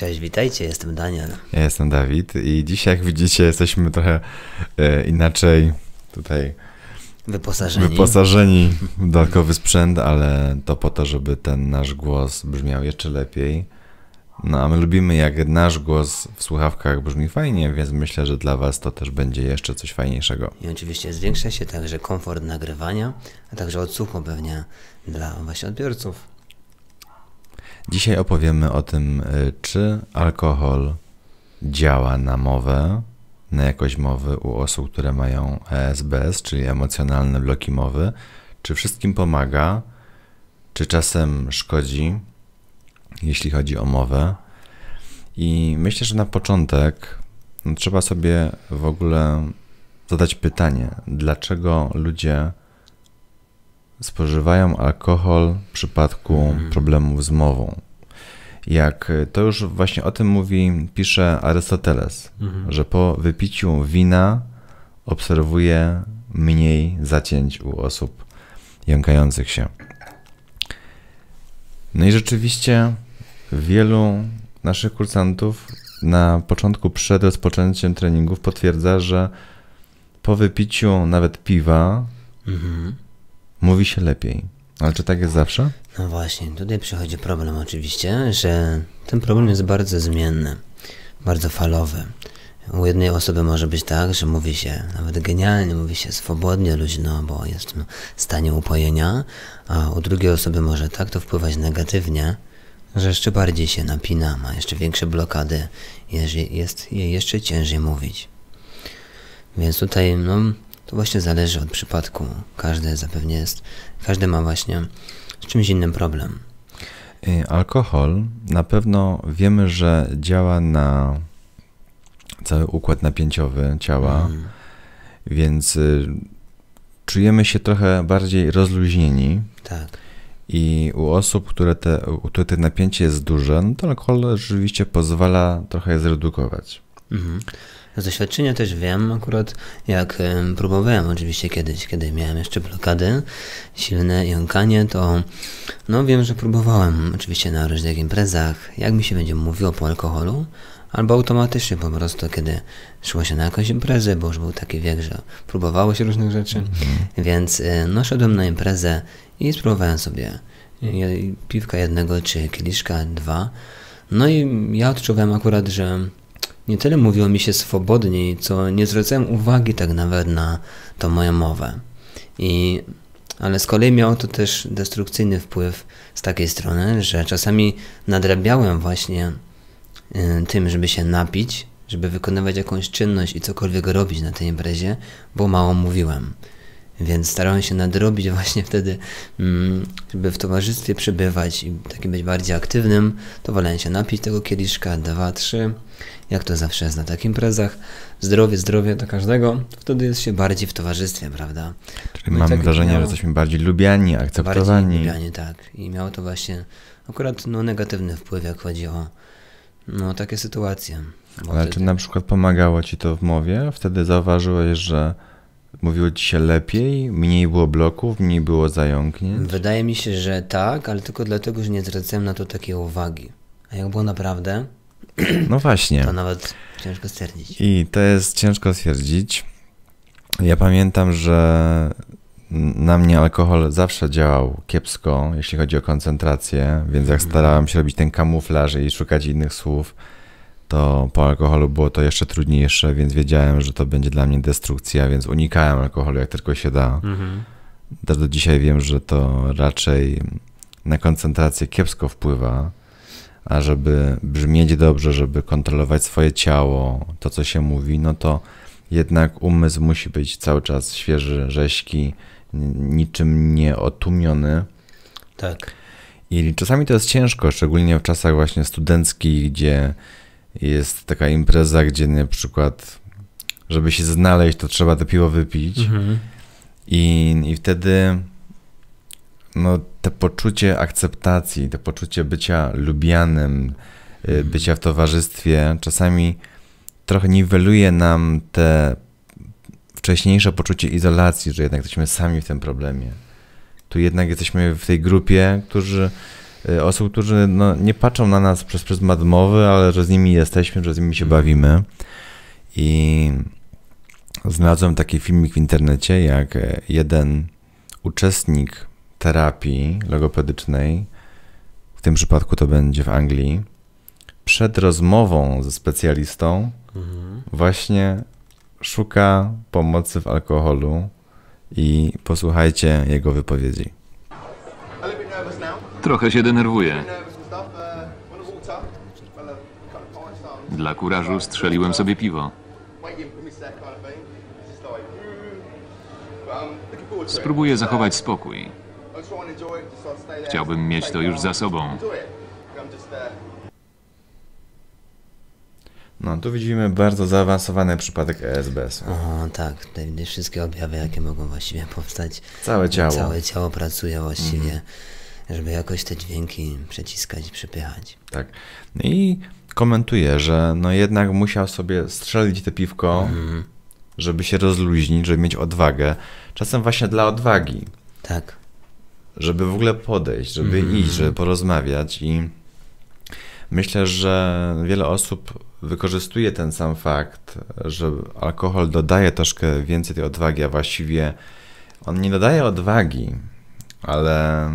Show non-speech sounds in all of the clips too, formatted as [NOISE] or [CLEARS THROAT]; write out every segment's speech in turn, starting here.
Cześć, witajcie, jestem Daniel. Ja jestem Dawid i dzisiaj, jak widzicie, jesteśmy trochę e, inaczej tutaj Wyposażeni. wyposażeni w dodatkowy sprzęt, ale to po to, żeby ten nasz głos brzmiał jeszcze lepiej. No a my lubimy, jak nasz głos w słuchawkach brzmi fajnie, więc myślę, że dla Was to też będzie jeszcze coś fajniejszego. I oczywiście zwiększa się także komfort nagrywania, a także odsłuchu pewnie dla właśnie odbiorców. Dzisiaj opowiemy o tym, y, czy alkohol działa na mowę, na jakość mowy u osób, które mają ESBS, czyli emocjonalne bloki mowy, czy wszystkim pomaga, czy czasem szkodzi, jeśli chodzi o mowę. I myślę, że na początek no, trzeba sobie w ogóle zadać pytanie, dlaczego ludzie spożywają alkohol w przypadku problemów z mową. Jak to już właśnie o tym mówi, pisze Arystoteles, że po wypiciu wina obserwuje mniej zacięć u osób jąkających się. No i rzeczywiście wielu naszych kursantów na początku przed rozpoczęciem treningów potwierdza, że po wypiciu nawet piwa Mhm. Mówi się lepiej. Ale czy tak jest zawsze? No właśnie, tutaj przychodzi problem oczywiście, że ten problem jest bardzo zmienny, bardzo falowy. U jednej osoby może być tak, że mówi się nawet genialnie, mówi się swobodnie, luźno, bo jest w stanie upojenia, a u drugiej osoby może tak to wpływać negatywnie, że jeszcze bardziej się napina, ma jeszcze większe blokady, jest jej jeszcze ciężej mówić. Więc tutaj, no, to właśnie zależy od przypadku. Każdy zapewne jest, każdy ma właśnie z czymś innym problem. Y, Alkohol na pewno wiemy, że działa na cały układ napięciowy ciała, Mm. więc y, czujemy się trochę bardziej rozluźnieni. Tak. I u osób, które te, u których te napięcie jest duże, no to alkohol rzeczywiście pozwala trochę je zredukować. Mhm. Z doświadczenia też wiem, akurat jak em, próbowałem. Oczywiście kiedyś, kiedy miałem jeszcze blokady, silne jąkanie, to no wiem, że próbowałem. Oczywiście na różnych imprezach, jak mi się będzie mówiło po alkoholu, albo automatycznie po prostu, kiedy szło się na jakąś imprezę, bo już był taki wiek, że próbowało się różnych rzeczy, więc y, no szedłem na imprezę i spróbowałem sobie je- piwka jednego, czy kieliszka dwa, no i ja odczuwałem akurat, że nie tyle mówiło mi się swobodniej, co nie zwracałem uwagi tak nawet na tą moją mowę. I, ale z kolei miało to też destrukcyjny wpływ z takiej strony, że czasami nadrabiałem właśnie y, tym, żeby się napić, żeby wykonywać jakąś czynność i cokolwiek robić na tej imprezie, bo mało mówiłem. Więc starałem się nadrobić właśnie wtedy, mm, żeby w towarzystwie przebywać i taki być bardziej aktywnym, to wolałem się napić tego kieliszka, dwa, trzy, jak to zawsze jest na takich imprezach. Zdrowie, zdrowie dla każdego, wtedy jest się bardziej w towarzystwie, prawda? Czyli No mamy tak wrażenie, miało- że jesteśmy bardziej lubiani, Bardziej akceptowani. lubianie, tak. I miało to właśnie akurat no, negatywny wpływ, jak chodzi o no, takie sytuacje. Ale wtedy- czy na przykład pomagało ci to w mowie? Wtedy zauważyłeś, że mówiło ci się lepiej, mniej było bloków, mniej było zająknięć? Wydaje mi się, że tak, ale tylko dlatego, że nie zwracałem na to takiej uwagi. A jak było naprawdę, [CLEARS THROAT] No właśnie. to nawet ciężko stwierdzić. I to jest ciężko stwierdzić. Ja pamiętam, że na mnie alkohol zawsze działał kiepsko, jeśli chodzi o koncentrację, więc jak starałem się robić ten kamuflaż i szukać innych słów, to po alkoholu było to jeszcze trudniejsze, więc wiedziałem, że to będzie dla mnie destrukcja, więc unikałem alkoholu jak tylko się da. Mhm. Do dzisiaj wiem, że to raczej na koncentrację kiepsko wpływa, a żeby brzmieć dobrze, żeby kontrolować swoje ciało, to co się mówi, no to jednak umysł musi być cały czas świeży, rześki, niczym nie otłumiony. Tak. I czasami to jest ciężko, szczególnie w czasach właśnie studenckich, gdzie jest taka impreza, gdzie na przykład, żeby się znaleźć, to trzeba to piwo wypić. Mhm. I, I wtedy no, to poczucie akceptacji, to poczucie bycia lubianym, y, bycia w towarzystwie, czasami trochę niweluje nam te wcześniejsze poczucie izolacji, że jednak jesteśmy sami w tym problemie. Tu jednak jesteśmy w tej grupie, którzy osób, którzy no, nie patrzą na nas przez pryzmat mowy, ale że z nimi jesteśmy, że z nimi się bawimy. I znalazłem taki filmik w internecie, jak jeden uczestnik terapii logopedycznej, w tym przypadku to będzie w Anglii, przed rozmową ze specjalistą mhm. właśnie szuka pomocy w alkoholu i posłuchajcie jego wypowiedzi. Trochę się denerwuję. Dla kurażu strzeliłem sobie piwo. Spróbuję zachować spokój. Chciałbym mieć to już za sobą. No, tu widzimy bardzo zaawansowany przypadek ESBS. O, tak, tutaj wszystkie objawy, jakie mogą właściwie powstać. Całe ciało. Całe ciało pracuje właściwie, mhm. Żeby jakoś te dźwięki przeciskać i przepychać. Tak. No i komentuje, że no jednak musiał sobie strzelić te piwko, mhm. żeby się rozluźnić, żeby mieć odwagę. Czasem właśnie dla odwagi. Tak. Żeby w ogóle podejść, żeby mhm. iść, żeby porozmawiać i myślę, że wiele osób wykorzystuje ten sam fakt, że alkohol dodaje troszkę więcej tej odwagi, a właściwie on nie dodaje odwagi, ale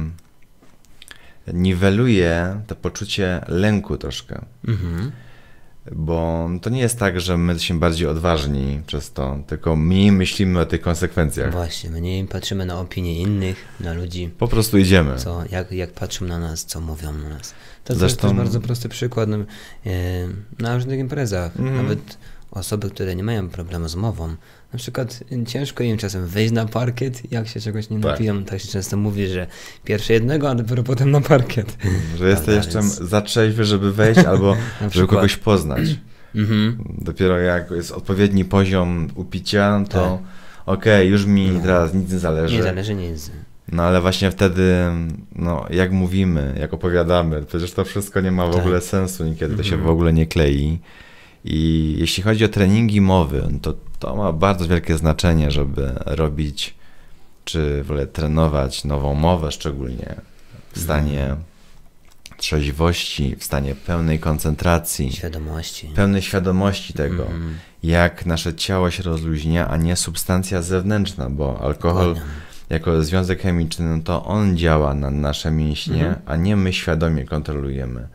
niweluje to poczucie lęku troszkę. Mhm. Bo to nie jest tak, że my jesteśmy bardziej odważni przez to, tylko mniej myślimy o tych konsekwencjach. Właśnie, mniej patrzymy na opinie innych, na ludzi. Po prostu idziemy. Co, jak, jak patrzą na nas, co mówią na nas. To Zresztą... jest bardzo prosty przykład no, na różnych imprezach. Mm. Nawet osoby, które nie mają problemu z mową, na przykład ciężko im czasem wejść na parkiet, jak się czegoś nie tak. napiją. Tak się często mówi, że pierwsze jednego, a dopiero potem na parkiet. Że jesteś jeszcze więc... za trzeźwy, żeby wejść, [LAUGHS] albo żeby kogoś poznać. [CLEARS THROAT] Mhm. Dopiero jak jest odpowiedni poziom upicia, to tak. okej, okay, już mi no. teraz nic nie zależy. Nie zależy nic. No ale właśnie wtedy, no jak mówimy, jak opowiadamy, przecież to wszystko nie ma w tak. ogóle sensu niekiedy, to się mhm. w ogóle nie klei. I jeśli chodzi o treningi mowy, to to ma bardzo wielkie znaczenie, żeby robić, czy w ogóle trenować nową mowę, szczególnie w stanie mhm. trzeźwości, w stanie pełnej koncentracji, świadomości, pełnej świadomości tego, mm. jak nasze ciało się rozluźnia, a nie substancja zewnętrzna, bo alkohol Dokładnie jako związek chemiczny, no to on działa na nasze mięśnie, mhm. a nie my świadomie kontrolujemy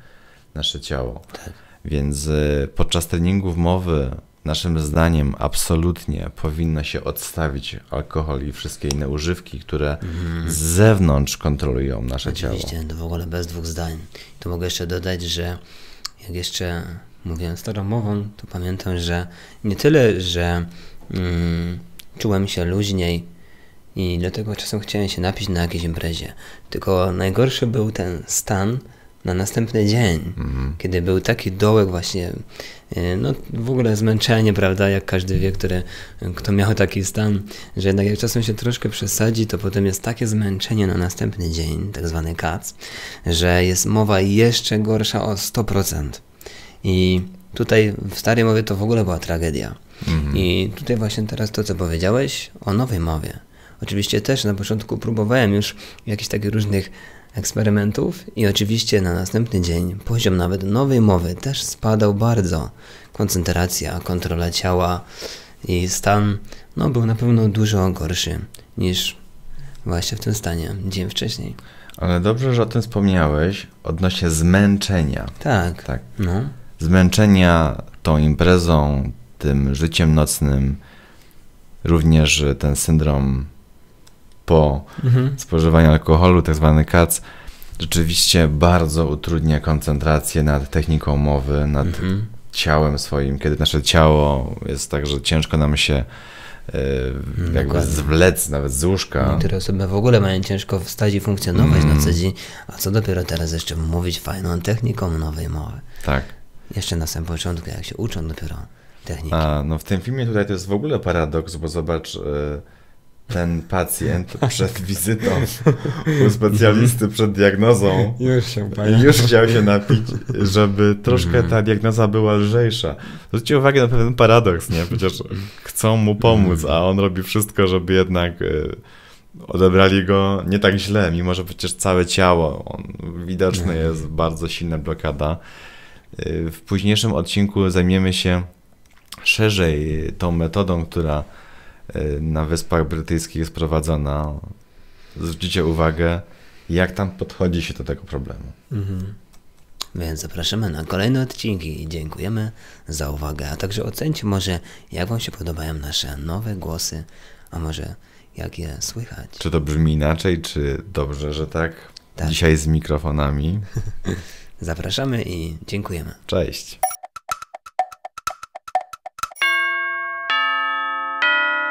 nasze ciało. Tak. Więc y, podczas treningów mowy naszym zdaniem absolutnie powinno się odstawić alkohol i wszystkie inne używki, które mhm. z zewnątrz kontrolują nasze Oczywiście, ciało. Oczywiście, to w ogóle bez dwóch zdań. Tu mogę jeszcze dodać, że jak jeszcze mówiłem starą mową, to pamiętam, że nie tyle, że mm, czułem się luźniej i dlatego czasem chciałem się napić na jakiejś imprezie. Tylko najgorszy był ten stan na następny dzień, mhm. kiedy był taki dołek właśnie, e, no w ogóle zmęczenie, prawda, jak każdy wie, który, kto miał taki stan, że jednak jak czasem się troszkę przesadzi, to potem jest takie zmęczenie na następny dzień, tak zwany kac, że jest mowa jeszcze gorsza o 100%. I tutaj w starej mowie to w ogóle była tragedia. Mhm. I tutaj właśnie teraz to, co powiedziałeś o nowej mowie. Oczywiście też na początku próbowałem już jakichś takich różnych eksperymentów i oczywiście na następny dzień poziom nawet nowej mowy też spadał bardzo. Koncentracja, kontrola ciała i stan no, był na pewno dużo gorszy niż właśnie w tym stanie dzień wcześniej. Ale dobrze, że o tym wspomniałeś odnośnie zmęczenia. Tak. tak. No. Zmęczenia tą imprezą, tym życiem nocnym, również ten syndrom po mhm. spożywaniu alkoholu, tak zwany kac, rzeczywiście bardzo utrudnia koncentrację nad techniką mowy, nad mhm. ciałem swoim, kiedy nasze ciało jest tak, że ciężko nam się Yy, jakby zwlec nawet z łóżka. Niektóre osoby w ogóle mają ciężko wstać i funkcjonować mm. na co dzień, a co dopiero teraz jeszcze mówić fajną techniką nowej mowy. Tak. Jeszcze na samym początku, jak się uczą dopiero techniki. A, no w tym filmie tutaj to jest w ogóle paradoks, bo zobacz, yy, ten pacjent przed wizytą u specjalisty, przed diagnozą już, się już chciał się napić, żeby troszkę mhm. ta diagnoza była lżejsza. Zwróćcie uwagę na pewien paradoks, nie? Przecież chcą mu pomóc, a on robi wszystko, żeby jednak e, odebrali go nie tak źle, mimo że przecież całe ciało, on, widoczne jest bardzo silna blokada. Y, W późniejszym odcinku zajmiemy się szerzej tą metodą, która y, na Wyspach Brytyjskich jest prowadzona. Zwróćcie uwagę, jak tam podchodzi się do tego problemu. Więc zapraszamy na kolejne odcinki i dziękujemy za uwagę. A także ocencie może, jak Wam się podobają nasze nowe głosy, a może jak je słychać. Czy to brzmi inaczej, czy dobrze, że tak? Tak. Dzisiaj z mikrofonami. [LAUGHS] Zapraszamy i dziękujemy. Cześć.